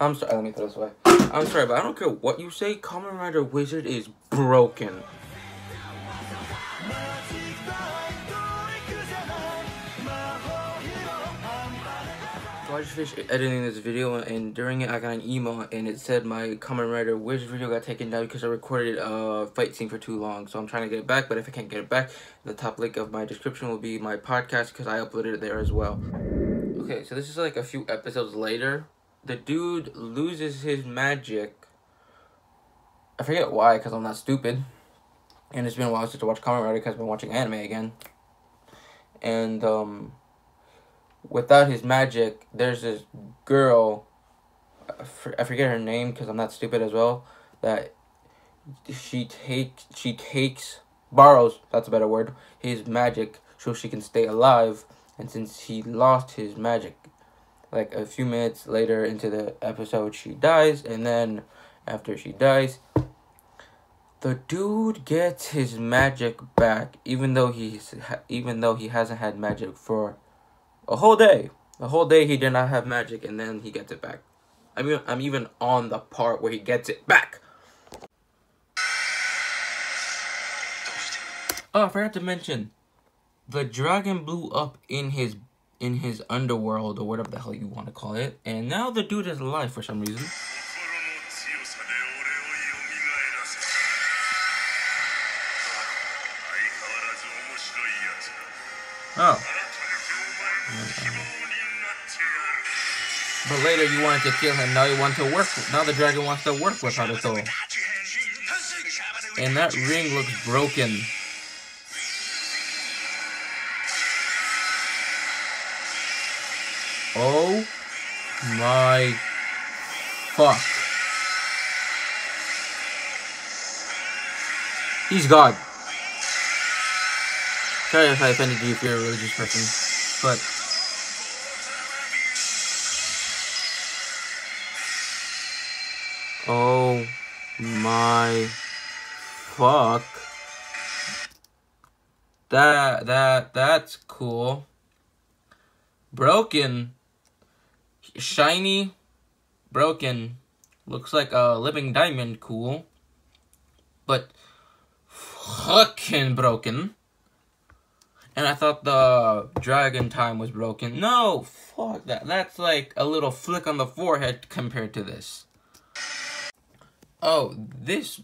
I'm sorry. Let me throw this away. I'm sorry, but I don't care what you say. Kamen Rider Wizard is broken. So I just finished editing this video, and during it, I got an email, and it said my Kamen Rider Wizard video got taken down because I recorded a fight scene for too long. So I'm trying to get it back, but if I can't get it back, the top link of my description will be my podcast because I uploaded it there as well. Okay, so this is like a few episodes later. The dude loses his magic. I forget why, because I'm not stupid. And it's been a while since I watched Kamen Rider because I've been watching anime again. And, um without his magic, there's this girl. I forget her name because I'm not stupid as well. That she takes she takes borrows that's a better word his magic so she can stay alive. And since he lost his magic, like a few minutes later into the episode, she dies. And then after she dies, the dude gets his magic back, even though he's even though he hasn't had magic for a whole day. A whole day he did not have magic and then he gets it back. I mean, I'm even on the part where he gets it back. Oh, I forgot to mention. The dragon blew up in his in his underworld or whatever the hell you want to call it. And now the dude is alive for some reason. Oh. But later you wanted to kill him, now you want to work, now the dragon wants to work with Haruto. And that ring looks broken. Oh my fuck. He's God. Sorry if I offended you if you're a religious person, but Oh my fuck. That that that's cool. Broken. Shiny. Broken. Looks like a living diamond cool. But fucking broken. And I thought the dragon time was broken. No, fuck that. That's like a little flick on the forehead compared to this. Oh, this...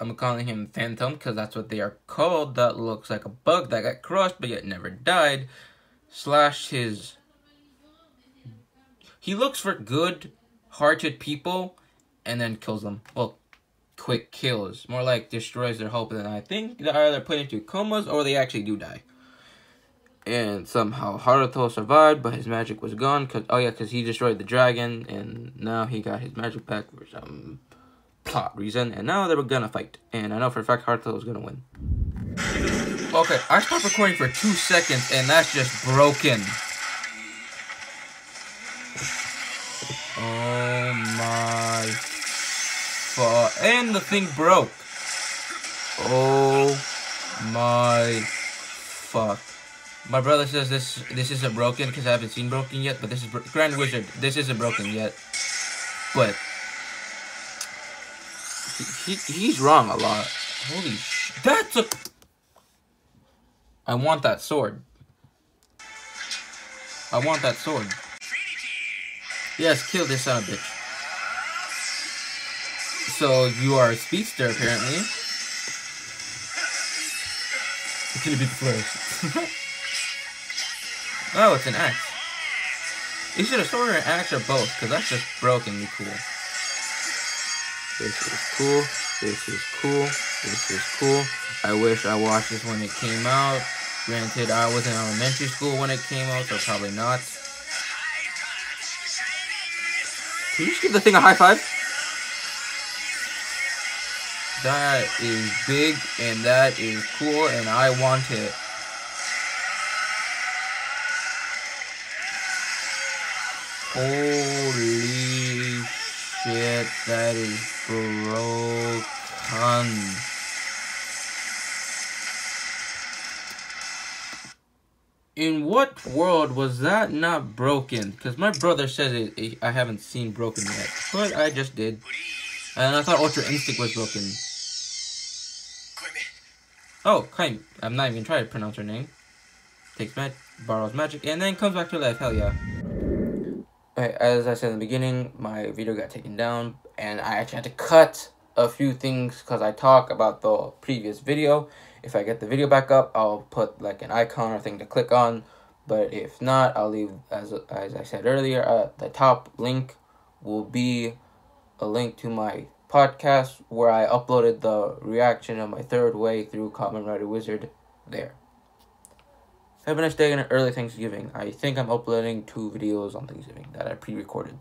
I'm calling him Phantom because that's what they are called. That looks like a bug that got crushed but yet never died. Slash his... He looks for good-hearted people and then kills them. Well, quick kills. More like destroys their hope and I think they're either put into comas or they actually do die. And somehow Haruto survived, but his magic was gone. Cause oh yeah, because he destroyed the dragon, and now he got his magic back for some plot reason. And now they were gonna fight, and I know for a fact Haruto was gonna win. Okay, I stopped recording for two seconds, and that's just broken. Oh my fuck! And the thing broke. Oh my fuck. My brother says this this isn't broken because I haven't seen broken yet, but this is Grand Wizard. This isn't broken yet, but he, he he's wrong a lot. Holy sh! That's a. I want that sword. I want that sword. Yes, kill this son of a bitch. So you are a speedster apparently. It's gonna be the flourish. Oh, it's an axe. Is it a sword or an axe or both? Because that's just brokenly cool. This is cool. This is cool. This is cool. I wish I watched this when it came out. Granted, I was in elementary school when it came out, so probably not. Can you just give the thing a high five? That is big, and that is cool, and I want it. Holy shit, that is broken. In what world was that not broken? Because my brother says it, it, I haven't seen broken yet, but I just did. And I thought Ultra Instinct was broken. Oh, Kaimi. I'm not even trying to pronounce her name. Takes mag borrows magic, and then comes back to life. Hell yeah. Okay, as I said in the beginning, my video got taken down, and I actually had to cut a few things because I talk about the previous video. If I get the video back up, I'll put like an icon or thing to click on. But if not, I'll leave, as, as I said earlier, uh, the top link will be a link to my podcast where I uploaded the reaction of my third way through Kamen Rider Wizard there. Have a nice day and an early Thanksgiving. I think I'm uploading two videos on Thanksgiving that I pre-recorded.